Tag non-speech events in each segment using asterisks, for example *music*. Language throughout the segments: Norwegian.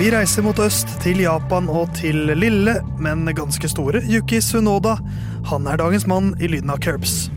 Vi reiser mot øst, til Japan og til lille, men ganske store Yuki Sunoda. Han er dagens mann i lyden av Curbs.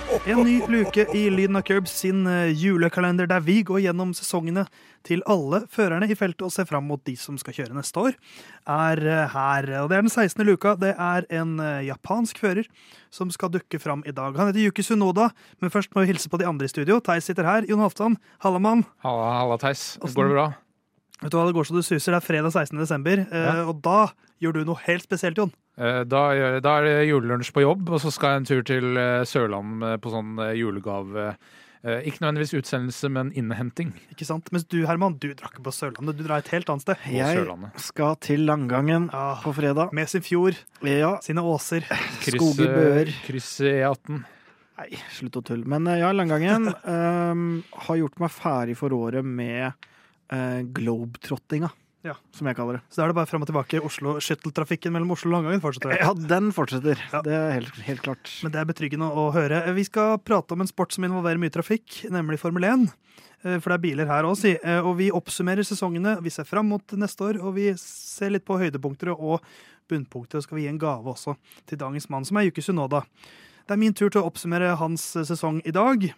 *laughs* En ny luke i Lyden av Curbs sin eh, julekalender der vi går gjennom sesongene til alle førerne i feltet og ser fram mot de som skal kjøre neste år, er eh, her. Og Det er den 16. luka. Det er en eh, japansk fører som skal dukke fram i dag. Han heter Yuki Sunoda, men først må vi hilse på de andre i studio. Theis sitter her. Jon Halvdan, halla mann. Halla, halla Theis. Går det bra? Vet du hva, Det går så du suser. Det er fredag 16. desember, eh, og da gjør du noe helt spesielt, Jon. Eh, Da, da er det julelunsj på jobb, og så skal jeg en tur til eh, Sørland eh, på sånn eh, julegave. Eh, Ikke nødvendigvis utsendelse, men innhenting Ikke sant? Mens du, Herman, du drar ikke på Sørlandet. Du drar et helt annet sted. på Jeg Sørlandet. skal til Langangen ja, på fredag. med sin fjord, Ja, sine åser. Skoger bøer. Kryss E18. Nei, slutt å tulle. Men eh, ja, Langangen um, *laughs* har gjort meg ferdig for året med uh, globetrottinga, Ja. som jeg kaller det. Så da er det bare fram og tilbake. Oslo, Skytteltrafikken mellom Oslo og Langangen fortsetter. Ja, den fortsetter. Ja. Det er helt, helt klart. Men det er betryggende å høre. Vi skal prate om en sport som involverer mye trafikk, nemlig Formel 1. Eh, For det er biler her òg, si. Eh, Og vi oppsummerer sesongene. Vi ser fram mot neste år, og vi ser litt på høydepunkter og bunnpunkter. Og skal vi gi en gave også til dagens mann, som er Yuki Sunoda. Det er min tur til å oppsummere hans sesong i dag.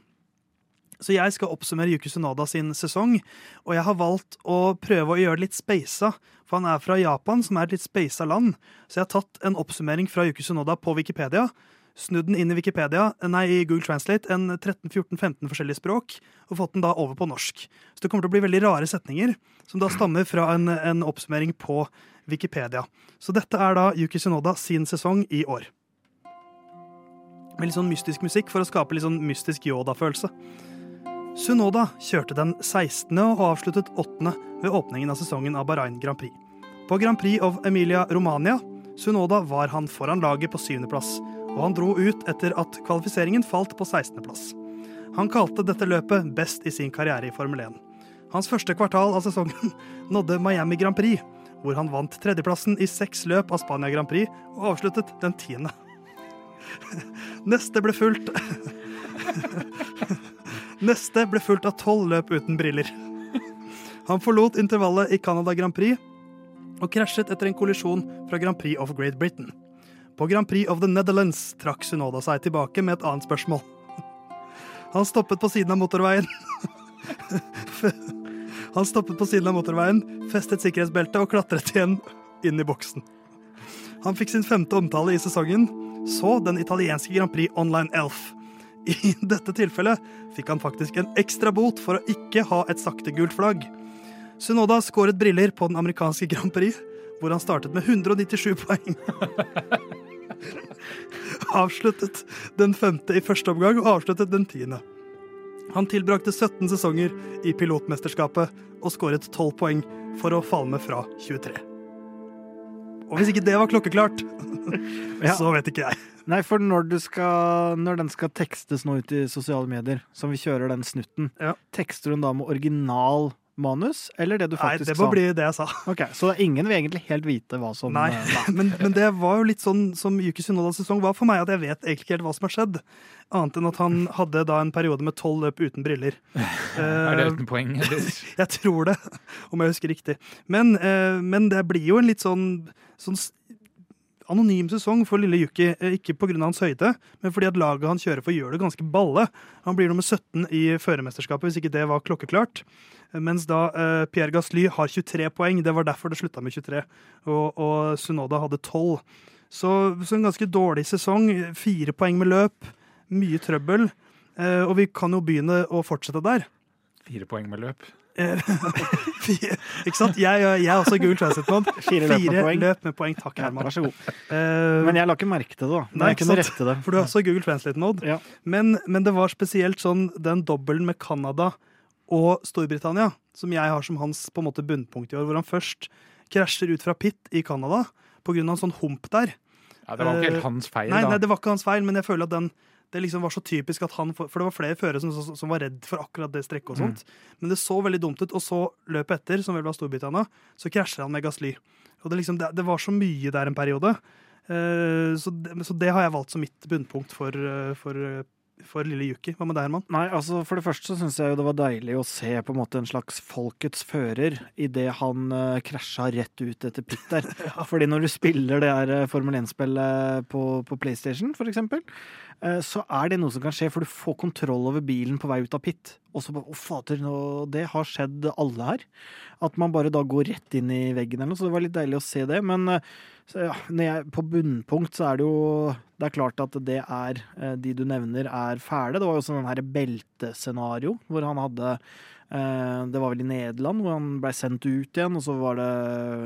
Så jeg skal oppsummere Yuki Sunoda sin sesong, og jeg har valgt å prøve å gjøre det litt speisa, for han er fra Japan, som er et litt speisa land. Så jeg har tatt en oppsummering fra Yuki Sunoda på Wikipedia, snudd den inn i Wikipedia, nei, i Google Translate, en 13-14-15 forskjellige språk, og fått den da over på norsk. Så det kommer til å bli veldig rare setninger, som da stammer fra en, en oppsummering på Wikipedia. Så dette er da Yuki Sunoda sin sesong i år. Med litt sånn mystisk musikk for å skape litt sånn mystisk Yoda-følelse. Sunoda kjørte den 16. og avsluttet 8. ved åpningen av sesongen av Bahrain Grand Prix. På Grand Prix of Emilia Romania Sunoda var han foran laget på syvendeplass, og han dro ut etter at kvalifiseringen falt på 16.-plass. Han kalte dette løpet best i sin karriere i Formel 1. Hans første kvartal av sesongen *laughs* nådde Miami Grand Prix, hvor han vant tredjeplassen i seks løp av Spania Grand Prix og avsluttet den tiende. *laughs* Neste ble fulgt *laughs* Neste ble fulgt av tolv løp uten briller. Han forlot intervallet i Canada Grand Prix og krasjet etter en kollisjon fra Grand Prix of Great Britain. På Grand Prix of the Netherlands trakk Sunoda seg tilbake med et annet spørsmål. Han stoppet på siden av motorveien. Han stoppet på siden av motorveien, festet sikkerhetsbeltet og klatret igjen inn i boksen. Han fikk sin femte omtale i sesongen, så den italienske Grand Prix Online Elf. I *laughs* dette tilfellet fikk han faktisk en ekstra bot for å ikke ha et sakte gult flagg. Sunoda skåret briller på den amerikanske Grand Prix, hvor han startet med 197 poeng. *laughs* Avsluttet den femte i første omgang og avsluttet den tiende. Han tilbrakte 17 sesonger i pilotmesterskapet og skåret 12 poeng for å falme fra 23. Og hvis ikke det var klokkeklart, *laughs* så vet ikke jeg. Nei, for når, du skal, når den skal tekstes nå ut i sosiale medier, som vi kjører den snutten, Ja. tekster den da med original manus, eller det du faktisk sa? Nei, det må sa? bli det jeg sa. Ok, Så ingen vil egentlig helt vite hva som Nei, eh, *laughs* men, men det var jo litt sånn som Yuki Sunodas sesong var for meg, at jeg vet egentlig ikke helt hva som har skjedd. Annet enn at han hadde da en periode med tolv løp uten briller. *laughs* Er det Eh, uten poeng? Eller? *laughs* Jeg tror det, om jeg husker riktig. Men, eh, men det blir jo en litt sånn, sånn anonym sesong for lille Yuki. eh, Ikke pga. hans høyde, men fordi at laget han kjører for, gjør det ganske balle. Han blir nummer 17 i førermesterskapet, hvis ikke det var klokkeklart. Eh, Mens da eh, Pierre Gasly har 23 poeng. Det var derfor det slutta med 23. Og, og Sunoda hadde 12. Så, så en ganske dårlig sesong. Fire poeng med løp. Mye trøbbel. Eh, og vi kan jo begynne å fortsette der. Fire poeng med løp. Eh, *laughs* Fire, ikke sant? Jeg, jeg er også Google Translate-mann. *laughs* Fire løp med poeng. løp med poeng. Takk, Herman. vær så god. Eh, Men jeg la ikke merke til det, da. Nei, jeg ikke kunne sant? rette det. for du er også Google Translate-mode. Ja. Men, men det var spesielt sånn den dobbelen med Canada og Storbritannia, som jeg har som hans på en måte bunnpunkt i år, hvor han først krasjer ut fra pit i Canada pga. en sånn hump der. Ja, det var ikke Eh, helt hans feil, Nei, da. nei, det var ikke hans feil, men jeg føler at den, Det liksom var så typisk at han For det var flere førere som, som var redd for akkurat det strekket og Mm. sånt. Men det så veldig dumt ut. Og så løpet etter, som vel var Storbritannia, så krasjer han med Gasly. Og det, liksom, det, det var så mye der en periode. Uh, så, det, så det har jeg valgt som mitt bunnpunkt for, uh, for, eh, for lille Yuki. Hva med deg, Herman? Nei, altså For det første så syns jeg jo det var deilig å se på en måte en slags folkets fører idet han uh, krasja rett ut etter pit der. *laughs* Fordi når du spiller det her eh, Formel 1-spillet på, på PlayStation, for eksempel, uh, så er det noe som kan skje, for du får kontroll over bilen på vei ut av pit. Og så bare Å, fader, nå- det har skjedd alle her. At man bare da går rett inn i veggen eller noe. Så det var litt deilig å se det. Men eh, så, ja, når jeg, på bunnpunkt så er det jo Det er klart at det er eh, De du nevner, er fæle. Det var jo sånn den her beltescenario hvor han hadde eh, Det var vel i Nederland hvor han blei sendt ut igjen, og så var det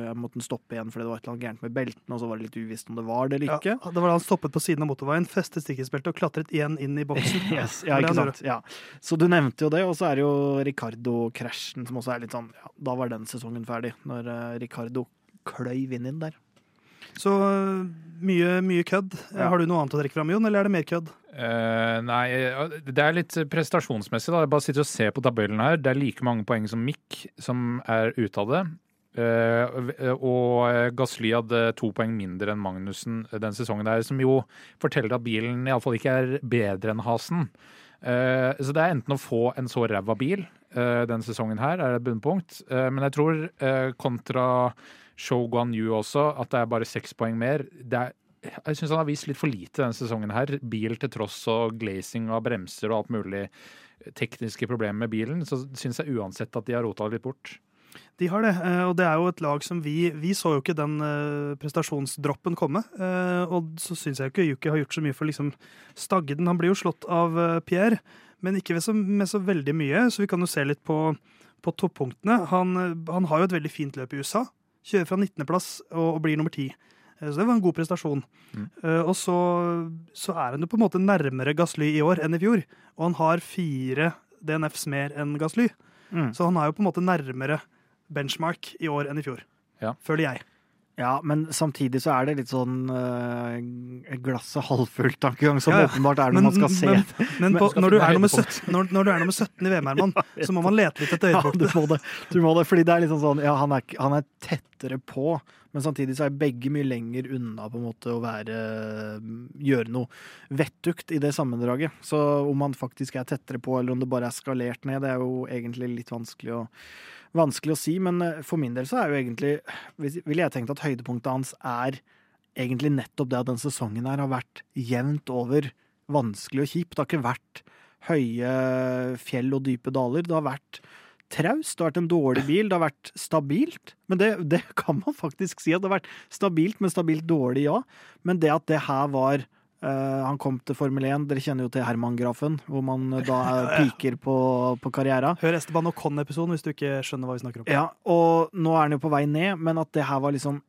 Jeg måtte han stoppe igjen fordi det var et eller annet gærent med beltene, og så var det litt uvisst om det var det eller ikke. Ja, det var da han stoppet på siden av motorveien, festet sikkerhetsbeltet og klatret igjen inn i boksen. *laughs* Yes, ja, ikke sant. Ja. Så du nevnte jo det, og så er det jo Ricardo-krasjen som også er litt sånn ja, Da var den sesongen ferdig, når eh, Ricardo kløyv inn der. Så øh, mye, mye kødd. Ja. Har du noe annet å trekke fram, Jon, eller er det mer kødd? Uh, nei, eh, det er litt prestasjonsmessig. da. Jeg bare sitter og ser på tabellen her. Det er like mange poeng som Mick som er ute av det. Uh, og Gasly hadde to poeng mindre enn Magnussen den sesongen der, som jo forteller at bilen iallfall ikke er bedre enn Hasen. Uh, så det er enten å få en så ræva bil uh, den sesongen her, er et bunnpunkt. Uh, men jeg tror eh, kontra Show Guan Yu også, at det er bare seks poeng mer. Er jeg syns han har vist litt for lite denne sesongen her. Bil til tross og glazing av bremser og alt mulig tekniske problemer med bilen, så syns jeg uansett at de har rota det litt bort. De har det, eh, og det er jo et lag som vi Vi så jo ikke den eh, prestasjonsdroppen komme. eh, Og så syns jeg jo ikke Yuki har gjort så mye for liksom stagge den. Han blir jo slått av Pierre, men ikke med så, med så veldig mye, så vi kan jo se litt på, på toppunktene. Han, han har jo et veldig fint løp i USA. Kjører fra 19.-plass og, og blir nummer 10. Eh, Så det var en god prestasjon. Mm. Uh, Og så, så er han jo på en måte nærmere Gasly i år enn i fjor. Og han har fire DNFs mer enn Gasly. Mm. Så han er jo på en måte nærmere benchmark i år enn i fjor. Ja. Føler jeg. Ja, men samtidig så er det litt sånn uh, glasset halvfullt-tankegang, som Ja, ja. åpenbart er når man skal se men, men på, når, du er nummer 17, når, når du er nummer 17 i VM, Herman, *laughs* så må man lete litt etter Ja, du må det. Du må det, fordi det er liksom sånn Ja, han er, han er tettere på, men samtidig så er begge mye lenger unna på en måte å være Gjøre noe vettugt i det sammendraget. Så om han faktisk er tettere på, eller om det bare er skalert ned, det er jo egentlig litt vanskelig å Vanskelig å si, men eh, for min del så er jo egentlig Ville jeg tenkt at høydepunktet hans er egentlig nettopp det at den sesongen her har vært jevnt over vanskelig og kjip. Det har ikke vært høye fjell og dype daler. Det har vært traust, det har vært en dårlig bil, det har vært stabilt. Men det, det kan man faktisk si at det har vært stabilt, men stabilt dårlig, ja. Men det at det her var Han kom til Formel 1, dere kjenner jo til Herman-grafen, hvor man da er *laughs* piker på, på karriera. Hør Esteban Ocon-episoden hvis du ikke skjønner hva vi snakker om. Ja, og nå er han jo på vei ned, men at det her var liksom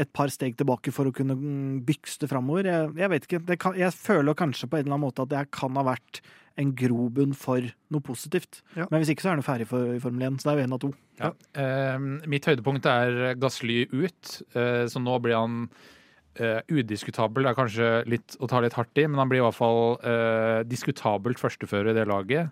et par steg tilbake for å kunne mm, bykste framover. Jeg, jeg vet ikke. Det kan, jeg føler kanskje på en eller annen måte at det her kan ha vært en grobunn for noe positivt. Ja. Men hvis ikke så er han jo ferdig for, i Formel 1, så det er jo én av to. Ja. Eh, mitt høydepunkt er Gassly ut, uh, så nå blir han eh, udiskutabel. Det er kanskje litt å ta litt hardt i, men han blir i hvert fall uh, diskutabelt førstefører i det laget.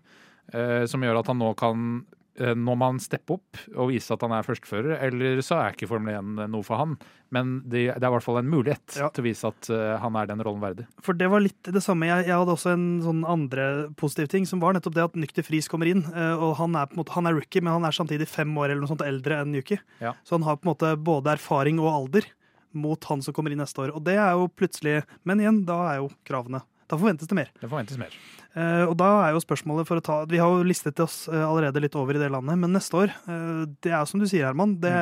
Uh, som gjør at han nå kan Nå må han steppe opp og vise at han er førstefører, eller så er ikke Formel 1 noe for han. Men det, det er i hvert fall en mulighet Ja. til å vise at han er den rollen verdig. For det var litt det samme. Jeg, jeg hadde også en sånn andre positiv ting, som var nettopp det at Nykter Friis kommer inn. Og han er på en måte, han er rookie, men han er samtidig fem år eller noe sånt eldre enn Yuki. Ja. Så han har på en måte både erfaring og alder mot han som kommer inn neste år. Og det er jo plutselig Men igjen, da er jo kravene Da forventes det mer. Det forventes mer. Eh, og da er jo spørsmålet for å ta Vi har jo listet oss eh, allerede litt over i det landet, men neste år eh, Det er jo som du sier, Herman. Det,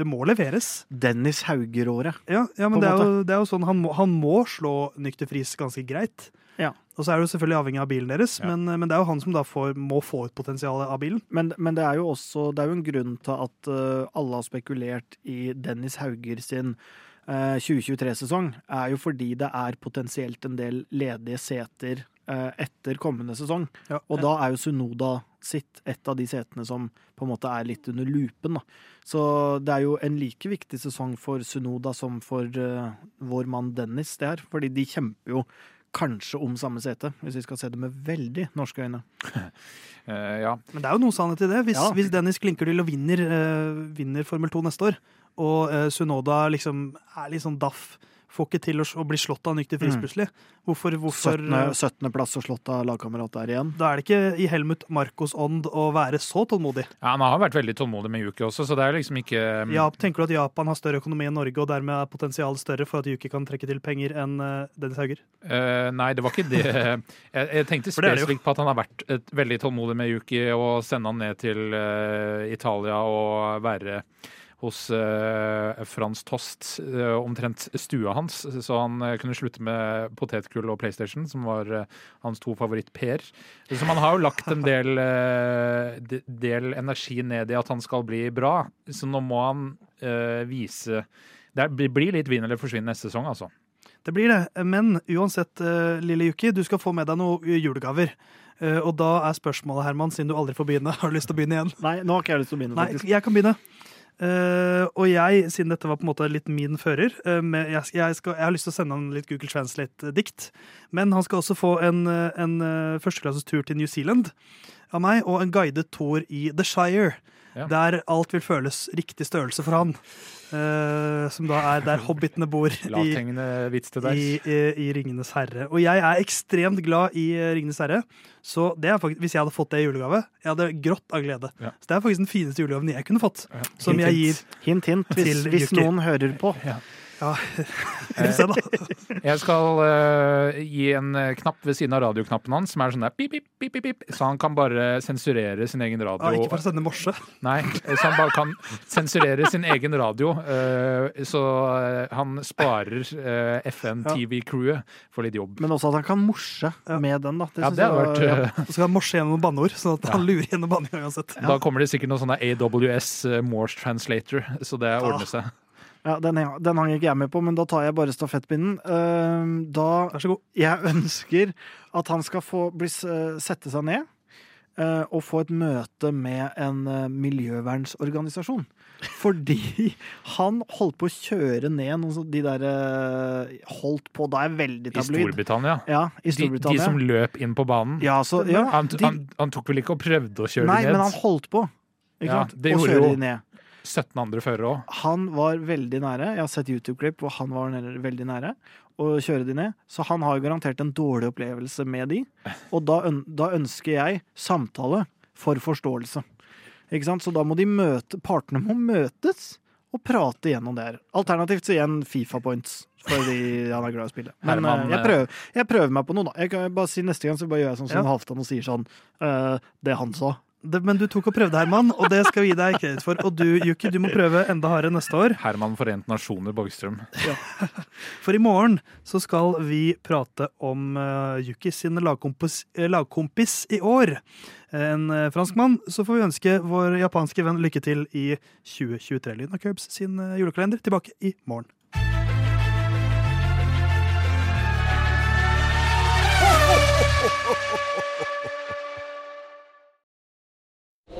det må leveres. Dennis Hauger-året. Ja, ja men det er, jo, det er jo sånn han må, han må slå Nykter Friis ganske greit. Ja. Og så er jo selvfølgelig avhengig av bilen deres, Ja. men, men det er jo han som da får, må få ut potensialet av bilen. Men, men det er jo også Det er jo en grunn til at uh, alle har spekulert i Dennis Hauger sin uh, 2023-sesong, er jo fordi det er potensielt en del ledige seter uh, etter kommende sesong. Ja. Og da er jo Sunoda sitt et av de setene som på en måte er litt under lupen. Da. Så det er jo en like viktig sesong for Sunoda som for eh, vår mann Dennis, det her. Fordi de kjemper jo kanskje om samme sete, hvis vi skal se det med veldig norske øyne. Uh, *laughs* ja. Men det er jo noe sannhet i det. Hvis, Ja. hvis Dennis Klinkerdyl vinner, uh, vinner Formel 2 neste år, og uh, Sunoda liksom er litt sånn daff, får ikke til å, bli slått av nykter Frisk Mm. plutselig, hvorfor, hvorfor 17. 17. plass og slått av lagkamerat der igjen. Da er det ikke i Helmut Marcos ånd å være så tålmodig. ja, Han har vært veldig tålmodig med Yuki også, så det er liksom ikke Ja, tenker du at Japan har større økonomi enn Norge, og dermed er potensialet større for at Yuki kan trekke til penger enn eh, Dennis Hauger? Uh, nei, det var ikke det. *laughs* Jeg, jeg tenkte spesifikt på at han har vært et, veldig tålmodig med Yuki og sende han ned til uh, Italia og være hos eh, Frans Tost, eh, omtrent stua hans, så han eh, kunne slutte med potetgull og PlayStation, som var eh, hans to favoritt-per. Så man har jo lagt en del, eh, del energi ned i at han skal bli bra, så nå må han eh, vise Det blir litt vinn eller forsvinn neste sesong, altså. Det blir det. Men uansett, lille Yuki, du skal få med deg noen julegaver. Eh, og da er spørsmålet, Herman, siden du aldri får begynne, *laughs* har du lyst til å begynne igjen? Nei, nå har ikke jeg lyst til å begynne, Nei, jeg kan begynne. Eh, og jeg, siden dette var på en måte litt min fører uh, med, jeg, jeg, skal, jeg har lyst til å sende han litt Google Translate-dikt. Men han skal også få en, eh, en uh, førsteklasses tur til New Zealand av meg, og en guidet tour i The Shire. Ja. Der alt vil føles riktig størrelse for han. Uh, som da er der hobbitene bor. i, i, i, i Ringenes herre. Og jeg er ekstremt glad i eh, Ringenes herre. Så det er faktisk, hvis jeg hadde fått det i julegave, jeg hadde grått av glede. Ja. Så det er faktisk den fineste julegaven jeg kunne fått. Ja. Som Hint, jeg gir Hint, hint, hvis, hvis noen hører på. Ja, vi *laughs* se, da. Jeg skal uh, gi en eh, knapp ved siden av radioknappen hans som er sånn der pip, pip, pip, pip, så han kan bare sensurere sin egen Ja, radio. ikke for å sende morse. Nei, så han bare kan sensurere sin egen radio. Uh, så eh, han sparer uh, FN-TV-crewet for litt jobb. Men også at han kan morse med den, da. Ja, det hadde vært ja. eh, Så skal han morse gjennom noen banneord, sånn at han lurer gjennom banneord uansett. Da kommer det sikkert noe sånn AWS eh, Morse Translator, så det ordner seg. Ja, den, den hang ikke jeg med på, men da tar jeg bare stafettpinnen. Ehm, da Vær så god. Jeg ønsker at han skal få bli, eh, sette seg ned eh, og få et møte med en eh, miljøvernsorganisasjon. Fordi *laughs* han holdt på å kjøre ned noen sånne de der Holdt på, da er veldig tabloid. I. Storbritannia. Ja, i De, de som løp inn på banen. ja, så, ja, Han, de, han, han tok vel ikke og prøvde å kjøre Nei, de men han holdt på. Ikke Ja, sant? det og kjøre jo- de ned. 17 andre førere òg. Han var veldig nære. Jeg har sett YouTube-klipp hvor han var nede, veldig nære å kjøre de ned. Så han har garantert en dårlig opplevelse med de. Og da, da ønsker jeg samtale for forståelse. Ikke sant? Så da må de møte Partene må møtes og prate gjennom det her. Alternativt så igjen Fifa points. Fordi han er glad i å spille. Men Herman, eh, jeg, prøver, jeg prøver meg på noe, da. Jeg kan bare si Neste gang så bare gjør jeg sånn som Ja. Halvdan og sier sånn uh, Det han sa. Det, men du tok og prøvde, Herman, og det skal vi gi deg kreditt for. Og du, Yuki, du må prøve enda hardere neste år. Herman Forent Nasjoner Borgstrøm. For i morgen så skal vi prate om uh, Yuki sin lagkompis, eh, lagkompis i år. En uh, franskmann. Så får vi ønske vår japanske venn lykke til i 2023. Lyden av Curbs sin uh, julekalender tilbake i morgen. *laughs*